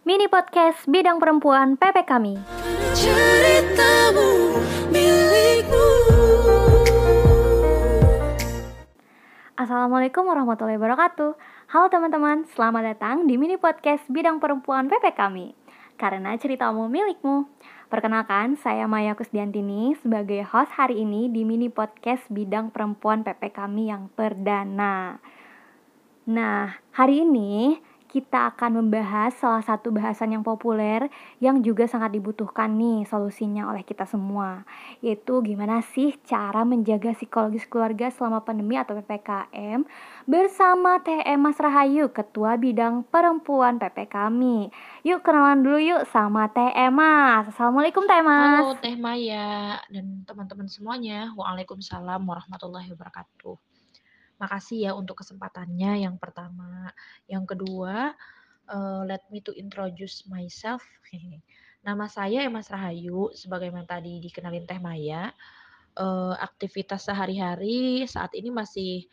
mini podcast bidang perempuan PP kami. Ceritamu milikmu Assalamualaikum warahmatullahi wabarakatuh. Halo teman-teman, selamat datang di mini podcast bidang perempuan PP kami. Karena ceritamu milikmu. Perkenalkan, saya Maya Kusdiantini sebagai host hari ini di mini podcast bidang perempuan PP kami yang perdana. Nah, hari ini kita akan membahas salah satu bahasan yang populer yang juga sangat dibutuhkan nih solusinya oleh kita semua yaitu gimana sih cara menjaga psikologis keluarga selama pandemi atau PPKM bersama TM Mas Rahayu Ketua Bidang Perempuan PP kami yuk kenalan dulu yuk sama TM Mas Assalamualaikum TM Mas Halo Teh Maya dan teman-teman semuanya. Waalaikumsalam warahmatullahi wabarakatuh. Makasih ya untuk kesempatannya yang pertama. Yang kedua, eh, let me to introduce myself. Nama saya Emas Rahayu, sebagaimana tadi dikenalin Teh Maya. Eh, aktivitas sehari-hari saat ini masih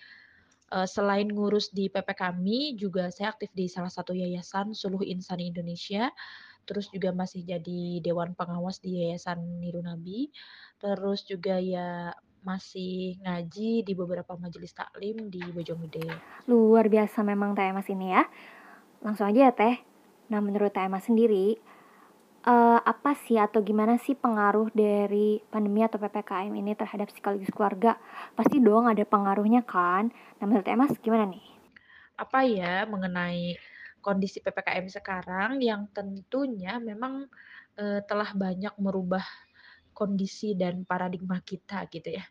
eh, selain ngurus di PP kami, juga saya aktif di salah satu yayasan Suluh Insan Indonesia. Terus juga masih jadi dewan pengawas di Yayasan Nirunabi. Terus juga ya masih ngaji di beberapa majelis taklim di Bojonggede. Luar biasa memang TM Mas ini ya Langsung aja ya Teh Nah menurut TM Mas sendiri eh, Apa sih atau gimana sih pengaruh dari pandemi atau PPKM ini terhadap psikologis keluarga Pasti dong ada pengaruhnya kan Nah menurut TM Mas gimana nih? Apa ya mengenai kondisi PPKM sekarang yang tentunya memang eh, telah banyak merubah kondisi dan paradigma kita gitu ya.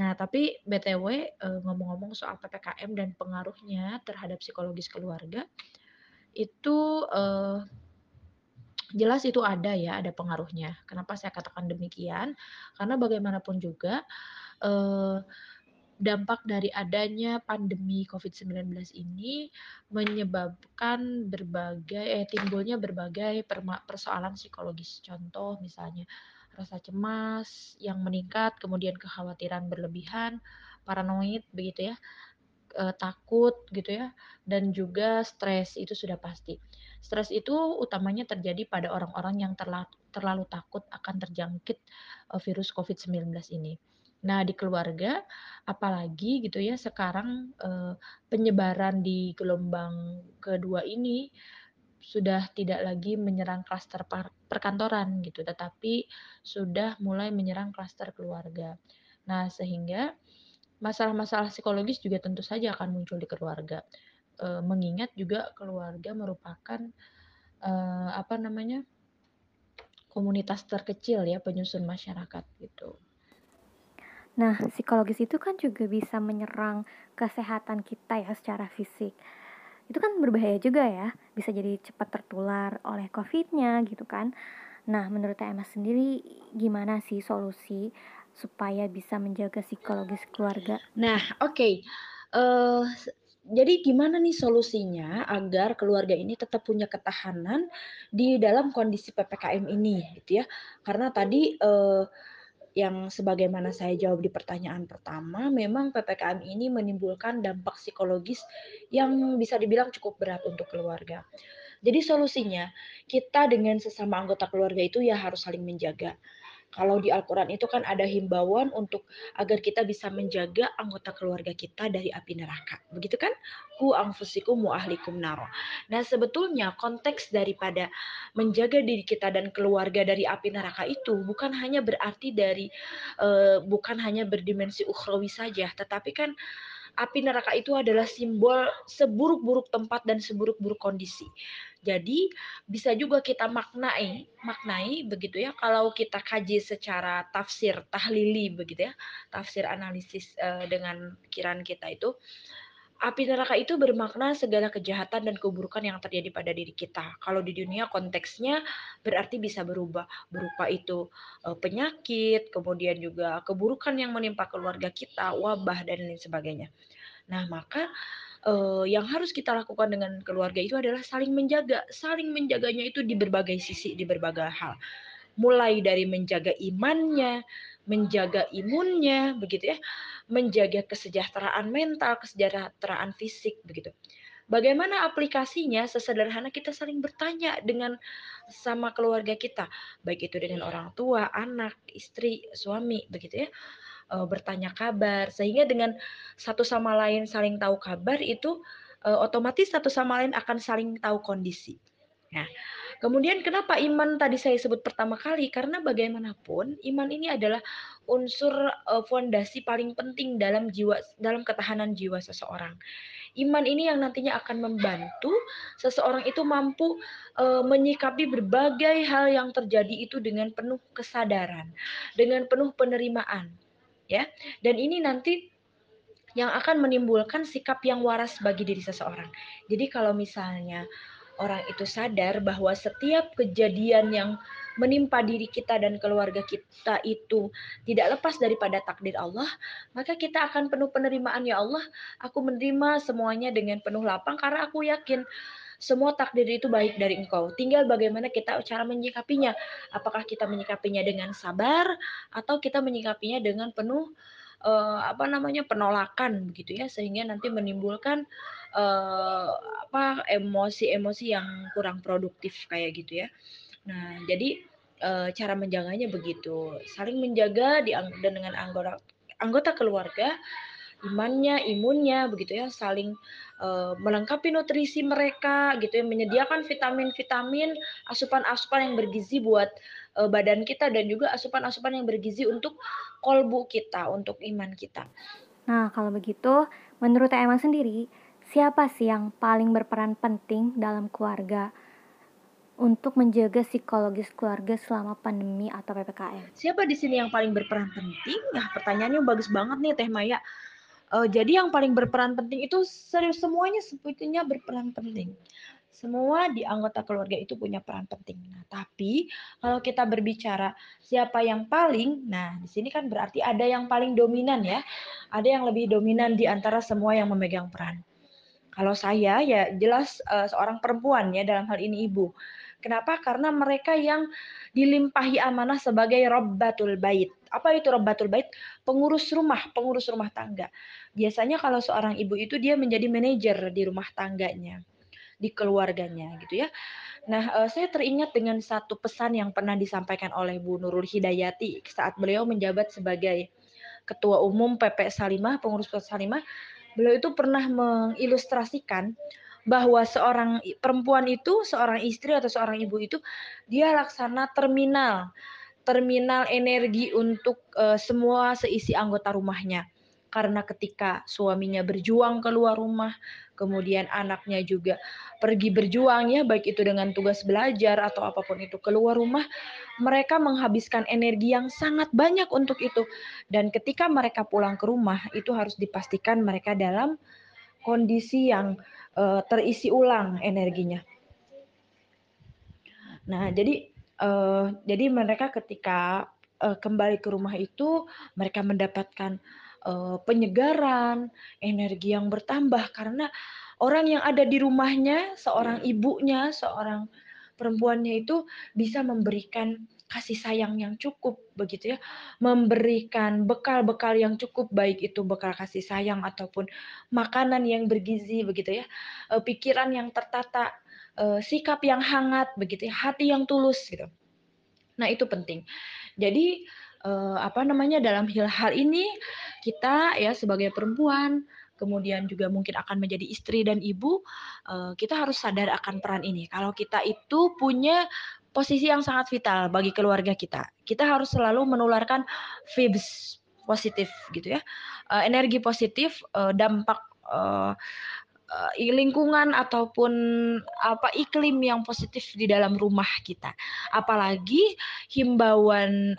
Nah, tapi BTW eh, ngomong-ngomong soal PPKM dan pengaruhnya terhadap psikologis keluarga itu eh, jelas itu ada ya, ada pengaruhnya. Kenapa saya katakan demikian? Karena bagaimanapun juga eh, dampak dari adanya pandemi COVID-19 ini menyebabkan berbagai eh timbulnya berbagai persoalan psikologis. Contoh misalnya rasa cemas yang meningkat, kemudian kekhawatiran berlebihan, paranoid begitu ya, eh, takut gitu ya, dan juga stres itu sudah pasti. Stres itu utamanya terjadi pada orang-orang yang terla- terlalu takut akan terjangkit eh, virus COVID-19 ini. Nah, di keluarga apalagi gitu ya sekarang eh, penyebaran di gelombang kedua ini sudah tidak lagi menyerang klaster perkantoran gitu, tetapi sudah mulai menyerang klaster keluarga. Nah, sehingga masalah-masalah psikologis juga tentu saja akan muncul di keluarga. Eh, mengingat juga keluarga merupakan eh, apa namanya? komunitas terkecil ya penyusun masyarakat gitu. Nah psikologis itu kan juga bisa menyerang kesehatan kita ya secara fisik Itu kan berbahaya juga ya Bisa jadi cepat tertular oleh covidnya gitu kan Nah menurut TM Mas sendiri gimana sih solusi supaya bisa menjaga psikologis keluarga Nah, oke. Eh, s- jadi gimana nih solusinya agar keluarga ini tetap punya ketahanan di dalam kondisi PPKM ini, gitu ya? Karena tadi eh, yang sebagaimana saya jawab di pertanyaan pertama, memang PPKM ini menimbulkan dampak psikologis yang bisa dibilang cukup berat untuk keluarga. Jadi solusinya, kita dengan sesama anggota keluarga itu ya harus saling menjaga. Kalau di Al-Quran itu kan ada himbauan untuk agar kita bisa menjaga anggota keluarga kita dari api neraka. Begitu kan? Ku anfusikum wa ahlikum naro. Nah sebetulnya konteks daripada menjaga diri kita dan keluarga dari api neraka itu bukan hanya berarti dari eh, bukan hanya berdimensi ukhrawi saja, tetapi kan api neraka itu adalah simbol seburuk-buruk tempat dan seburuk-buruk kondisi. Jadi bisa juga kita maknai, maknai begitu ya kalau kita kaji secara tafsir tahlili begitu ya, tafsir analisis eh, dengan pikiran kita itu api neraka itu bermakna segala kejahatan dan keburukan yang terjadi pada diri kita. Kalau di dunia konteksnya berarti bisa berubah berupa itu eh, penyakit, kemudian juga keburukan yang menimpa keluarga kita, wabah dan lain sebagainya. Nah, maka eh, yang harus kita lakukan dengan keluarga itu adalah saling menjaga. Saling menjaganya itu di berbagai sisi, di berbagai hal. Mulai dari menjaga imannya, menjaga imunnya, begitu ya, menjaga kesejahteraan mental, kesejahteraan fisik, begitu. Bagaimana aplikasinya? Sesederhana kita saling bertanya dengan sama keluarga kita, baik itu dengan orang tua, anak, istri, suami, begitu ya. Eee, bertanya kabar, sehingga dengan satu sama lain saling tahu kabar itu, eee, otomatis satu sama lain akan saling tahu kondisi. Nah, kemudian kenapa iman tadi saya sebut pertama kali, karena bagaimanapun iman ini adalah unsur, eee, fondasi paling penting dalam jiwa dalam ketahanan jiwa seseorang. Iman ini yang nantinya akan membantu seseorang itu mampu, eee, menyikapi berbagai hal yang terjadi itu dengan penuh kesadaran, dengan penuh penerimaan, ya. Dan ini nanti yang akan menimbulkan sikap yang waras bagi diri seseorang. Jadi kalau misalnya orang itu sadar bahwa setiap kejadian yang menimpa diri kita dan keluarga kita itu tidak lepas daripada takdir Allah, maka kita akan penuh penerimaan ya Allah, aku menerima semuanya dengan penuh lapang karena aku yakin semua takdir itu baik dari engkau. Tinggal bagaimana kita cara menyikapinya. Apakah kita menyikapinya dengan sabar atau kita menyikapinya dengan penuh uh, apa namanya penolakan begitu ya sehingga nanti menimbulkan uh, apa emosi-emosi yang kurang produktif kayak gitu ya. Nah, jadi uh, cara menjaganya begitu, saling menjaga di dan dengan anggota anggota keluarga, imannya, imunnya begitu ya, saling uh, melengkapi nutrisi mereka gitu ya, menyediakan vitamin-vitamin, asupan-asupan yang bergizi buat uh, badan kita dan juga asupan-asupan yang bergizi untuk kolbu kita, untuk iman kita. Nah, kalau begitu, menurut Emma sendiri, siapa sih yang paling berperan penting dalam keluarga untuk menjaga psikologis keluarga selama pandemi atau PPKM? Siapa di sini yang paling berperan penting? Nah, pertanyaannya bagus banget nih Teh Maya. Uh, jadi yang paling berperan penting itu serius semuanya sebetulnya berperan penting. Semua di anggota keluarga itu punya peran penting. Nah, tapi kalau kita berbicara siapa yang paling, nah di sini kan berarti ada yang paling dominan ya. Ada yang lebih dominan di antara semua yang memegang peran. Kalau saya ya jelas uh, seorang perempuan ya dalam hal ini ibu. Kenapa? Karena mereka yang dilimpahi amanah sebagai robbatul bait. Apa itu robbatul bait? Pengurus rumah, pengurus rumah tangga. Biasanya kalau seorang ibu itu dia menjadi manajer di rumah tangganya, di keluarganya gitu ya. Nah, eh, saya teringat dengan satu pesan yang pernah disampaikan oleh Bu Nurul Hidayati saat beliau menjabat sebagai Ketua Umum PP Salimah, pengurus PP Salimah. Beliau itu pernah mengilustrasikan bahwa seorang perempuan itu, seorang istri atau seorang ibu itu dia laksana terminal, terminal energi untuk uh, semua seisi anggota rumahnya. Karena ketika suaminya berjuang keluar rumah, kemudian anaknya juga pergi berjuang ya, baik itu dengan tugas belajar atau apa pun itu keluar rumah, mereka menghabiskan energi yang sangat banyak untuk itu. Dan ketika mereka pulang ke rumah, itu harus dipastikan mereka dalam kondisi yang uh, terisi ulang energinya. Nah, jadi uh, jadi mereka ketika uh, kembali ke rumah itu mereka mendapatkan uh, penyegaran, energi yang bertambah karena orang yang ada di rumahnya, seorang ibunya, seorang perempuannya itu bisa memberikan kasih sayang yang cukup begitu ya. Memberikan bekal-bekal yang cukup baik itu bekal kasih sayang ataupun makanan yang bergizi begitu ya. E, pikiran yang tertata e, sikap yang hangat begitu ya. Hati yang tulus gitu. Nah itu penting. Jadi e, apa namanya dalam hal ini kita ya sebagai perempuan kemudian juga mungkin akan menjadi istri dan ibu, kita harus sadar akan peran ini. Kalau kita itu punya posisi yang sangat vital bagi keluarga kita. Kita harus selalu menularkan vibes positif gitu ya. Uh, energi positif, uh, dampak uh, lingkungan ataupun apa iklim yang positif di dalam rumah kita. Apalagi himbauan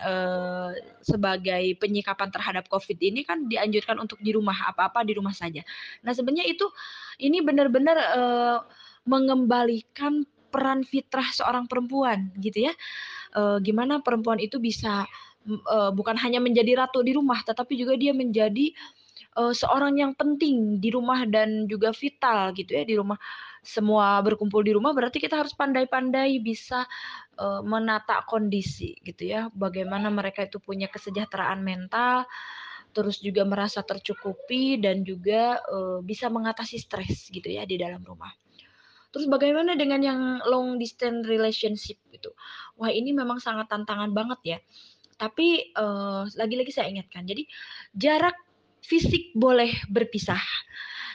sebagai penyikapan terhadap COVID ini kan dianjurkan untuk di rumah apa-apa di rumah saja. Nah sebenarnya itu ini benar-benar mengembalikan peran fitrah seorang perempuan gitu ya. E, gimana perempuan itu bisa e, bukan hanya menjadi ratu di rumah tetapi juga dia menjadi e, seorang yang penting di rumah dan juga vital gitu ya di rumah. Semua berkumpul di rumah berarti kita harus pandai-pandai bisa e, menata kondisi gitu ya. Bagaimana mereka itu punya kesejahteraan mental terus juga merasa tercukupi dan juga uh, bisa mengatasi stres gitu ya di dalam rumah. Terus bagaimana dengan yang long distance relationship gitu? Wah ini memang sangat tantangan banget ya. Tapi uh, lagi-lagi saya ingatkan, jadi jarak fisik boleh berpisah,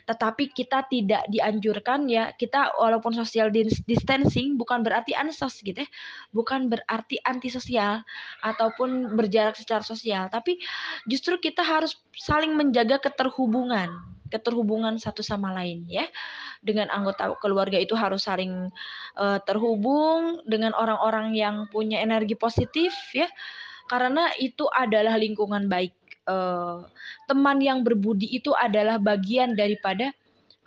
tetapi kita tidak dianjurkan ya kita walaupun social distancing bukan berarti ansos gitu ya bukan berarti antisosial ataupun berjarak secara sosial tapi justru kita harus saling menjaga keterhubungan keterhubungan satu sama lain ya dengan anggota keluarga itu harus saling uh, terhubung dengan orang-orang yang punya energi positif ya. Karena itu adalah lingkungan baik. Uh, teman yang berbudi itu adalah bagian daripada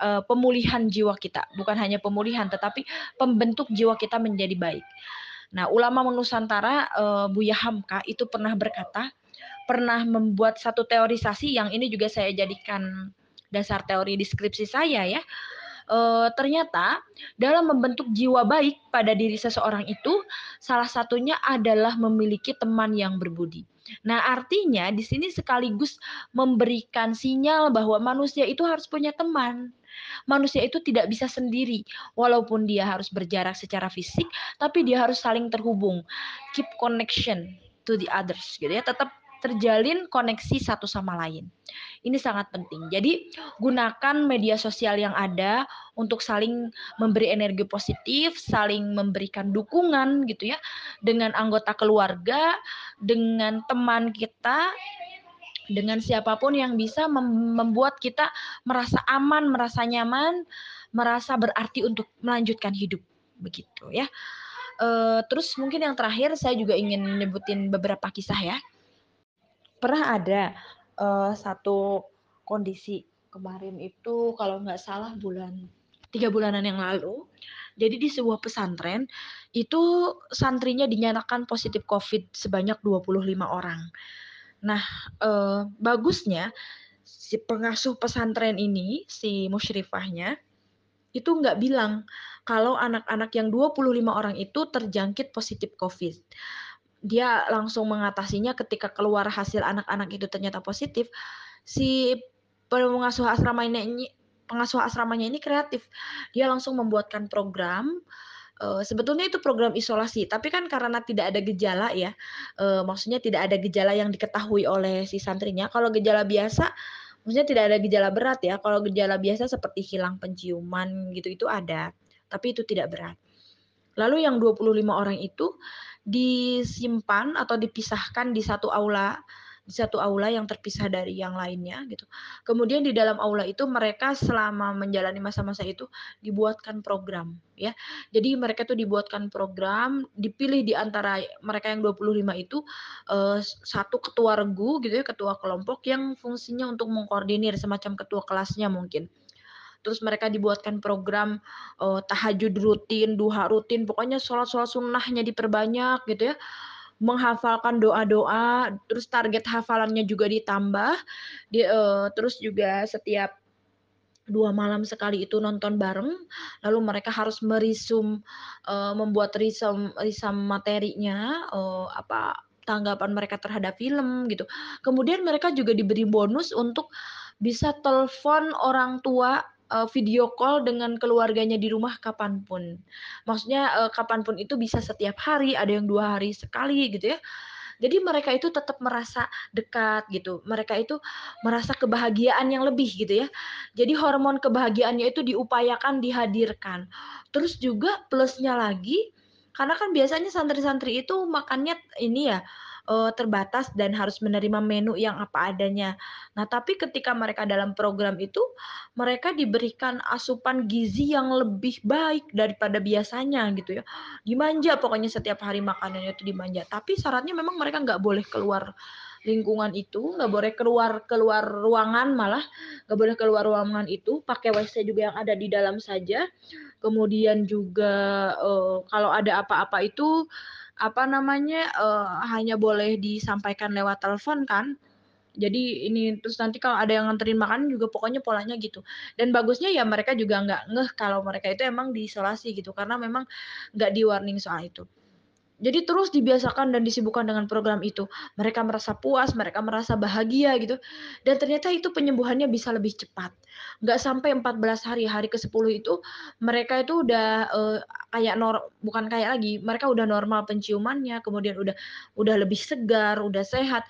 uh, pemulihan jiwa kita, bukan hanya pemulihan tetapi pembentuk jiwa kita menjadi baik. Nah, ulama Nusantara uh, Buya Hamka itu pernah berkata, pernah membuat satu teorisasi yang ini juga saya jadikan dasar teori deskripsi saya ya e, ternyata dalam membentuk jiwa baik pada diri seseorang itu salah satunya adalah memiliki teman yang berbudi. Nah, artinya di sini sekaligus memberikan sinyal bahwa manusia itu harus punya teman. Manusia itu tidak bisa sendiri, walaupun dia harus berjarak secara fisik, tapi dia harus saling terhubung, keep connection to the others, gitu ya. Tetap terjalin koneksi satu sama lain. Ini sangat penting. Jadi, gunakan media sosial yang ada untuk saling memberi energi positif, saling memberikan dukungan gitu ya dengan anggota keluarga, dengan teman kita, dengan siapa pun yang bisa membuat kita merasa aman, merasa nyaman, merasa berarti untuk melanjutkan hidup begitu ya. Uh, terus mungkin yang terakhir saya juga ingin menyebutin beberapa kisah ya pernah ada uh, satu kondisi kemarin itu kalau nggak salah bulan tiga bulanan yang lalu. Jadi di sebuah pesantren itu santrinya dinyatakan positif COVID sebanyak 25 orang. Nah, eh, bagusnya si pengasuh pesantren ini, si musyrifahnya, itu nggak bilang kalau anak-anak yang 25 orang itu terjangkit positif COVID dia langsung mengatasinya ketika keluar hasil anak-anak itu ternyata positif si pengasuh asrama ini pengasuh asramanya ini kreatif. Dia langsung membuatkan program uh, sebetulnya itu program isolasi tapi kan karena tidak ada gejala ya uh, maksudnya tidak ada gejala yang diketahui oleh si santrinya. Kalau gejala biasa maksudnya tidak ada gejala berat ya. Kalau gejala biasa seperti hilang penciuman gitu itu ada tapi itu tidak berat. Lalu yang 25 orang itu disimpan atau dipisahkan di satu aula di satu aula yang terpisah dari yang lainnya gitu. Kemudian di dalam aula itu mereka selama menjalani masa-masa itu dibuatkan program ya. Jadi mereka tuh dibuatkan program, dipilih di antara mereka yang 25 itu eh, satu ketua regu gitu ya, ketua kelompok yang fungsinya untuk mengkoordinir semacam ketua kelasnya mungkin terus mereka dibuatkan program uh, tahajud rutin, duha rutin, pokoknya sholat-sholat sunnahnya diperbanyak gitu ya. Menghafalkan doa-doa, terus target hafalannya juga ditambah, di, uh, terus juga setiap dua malam sekali itu nonton bareng, lalu mereka harus merisum, uh, membuat risum risam materinya, uh, apa tanggapan mereka terhadap film gitu. Kemudian mereka juga diberi bonus untuk bisa telepon orang tua uh, video call dengan keluarganya di rumah kapan pun. Maksudnya uh, kapan pun itu bisa setiap hari, ada yang dua hari sekali gitu ya. Jadi mereka itu tetap merasa dekat gitu. Mereka itu merasa kebahagiaan yang lebih gitu ya. Jadi hormon kebahagiaannya itu diupayakan dihadirkan. Terus juga plusnya lagi karena kan biasanya santri-santri itu makannya ini ya uh, terbatas dan harus menerima menu yang apa adanya. Nah, tapi ketika mereka dalam program itu, mereka diberikan asupan gizi yang lebih baik daripada biasanya gitu ya. Dimanja pokoknya setiap hari makanannya itu dimanja. Tapi syaratnya memang mereka nggak boleh keluar lingkungan itu nggak boleh keluar keluar ruangan malah nggak boleh keluar ruangan itu pakai WC juga yang ada di dalam saja kemudian juga uh, kalau ada apa-apa itu apa namanya uh, hanya boleh disampaikan lewat telepon kan. Jadi ini terus nanti kalau ada yang nganterin makanan juga pokoknya polanya gitu. Dan bagusnya ya mereka juga nggak ngeh kalau mereka itu emang diisolasi gitu karena memang nggak di warning soal itu jadi terus dibiasakan dan disibukkan dengan program itu. Mereka merasa puas, mereka merasa bahagia gitu. Dan ternyata itu penyembuhannya bisa lebih cepat. Nggak sampai 14 hari, hari ke-10 itu mereka itu udah uh, kayak nor bukan kayak lagi, mereka udah normal penciumannya, kemudian udah udah lebih segar, udah sehat.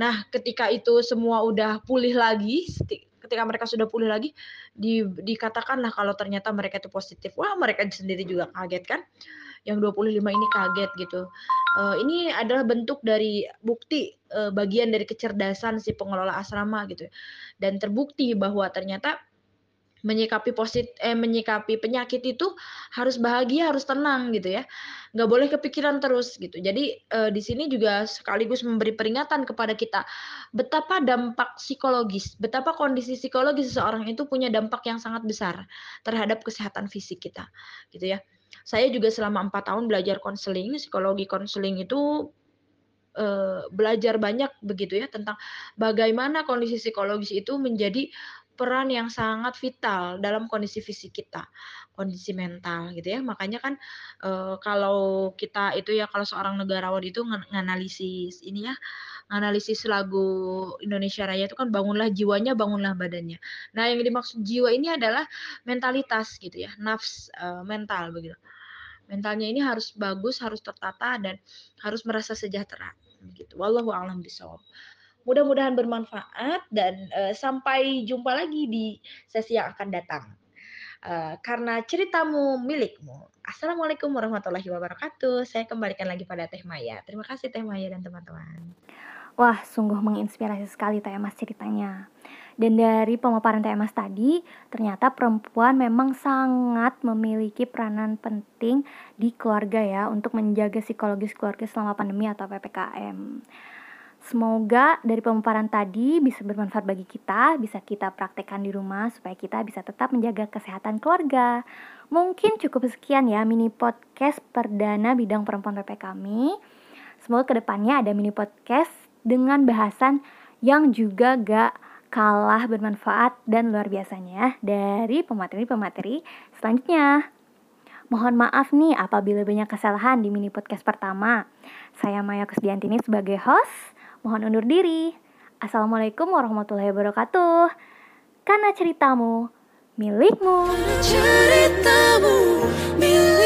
Nah, ketika itu semua udah pulih lagi, ketika mereka sudah pulih lagi, di, dikatakanlah kalau ternyata mereka itu positif. Wah, mereka sendiri juga kaget kan yang 25 ini kaget gitu. Uh, ini adalah bentuk dari bukti uh, bagian dari kecerdasan si pengelola asrama gitu. Dan terbukti bahwa ternyata menyikapi posit eh menyikapi penyakit itu harus bahagia harus tenang gitu ya nggak boleh kepikiran terus gitu jadi eh, di sini juga sekaligus memberi peringatan kepada kita betapa dampak psikologis betapa kondisi psikologis seseorang itu punya dampak yang sangat besar terhadap kesehatan fisik kita gitu ya saya juga selama empat tahun belajar konseling, psikologi konseling itu uh, belajar banyak begitu ya tentang bagaimana kondisi psikologis itu menjadi peran yang sangat vital dalam kondisi fisik kita, kondisi mental gitu ya. Makanya kan uh, kalau kita itu ya kalau seorang negarawan itu nganalisis ini ya analisis lagu Indonesia Raya itu kan bangunlah jiwanya, bangunlah badannya. Nah, yang dimaksud jiwa ini adalah mentalitas gitu ya, nafs uh, mental begitu. Mentalnya ini harus bagus, harus tertata dan harus merasa sejahtera gitu. Wallahu a'lam bishawab. Mudah-mudahan bermanfaat dan uh, sampai jumpa lagi di sesi yang akan datang. Uh, karena ceritamu milikmu. Assalamualaikum warahmatullahi wabarakatuh. Saya kembalikan lagi pada Teh Maya. Terima kasih Teh Maya dan teman-teman. Wah, sungguh menginspirasi sekali Teh Mas ceritanya. Dan dari pemaparan Teh Mas tadi, ternyata perempuan memang sangat memiliki peranan penting di keluarga ya untuk menjaga psikologis keluarga selama pandemi atau PPKM. Semoga dari pemaparan tadi bisa bermanfaat bagi kita, bisa kita praktekkan di rumah supaya kita bisa tetap menjaga kesehatan keluarga. Mungkin cukup sekian ya mini podcast perdana bidang perempuan PP kami. Semoga ke depannya ada mini podcast dengan bahasan yang juga gak kalah bermanfaat dan luar biasanya dari pemateri-pemateri selanjutnya. Mohon maaf nih apabila banyak kesalahan di mini podcast pertama. Saya Maya Kusdiantini sebagai host. Mohon undur diri. Assalamualaikum warahmatullahi wabarakatuh. Karena ceritamu milikmu. Ceritamu milikmu.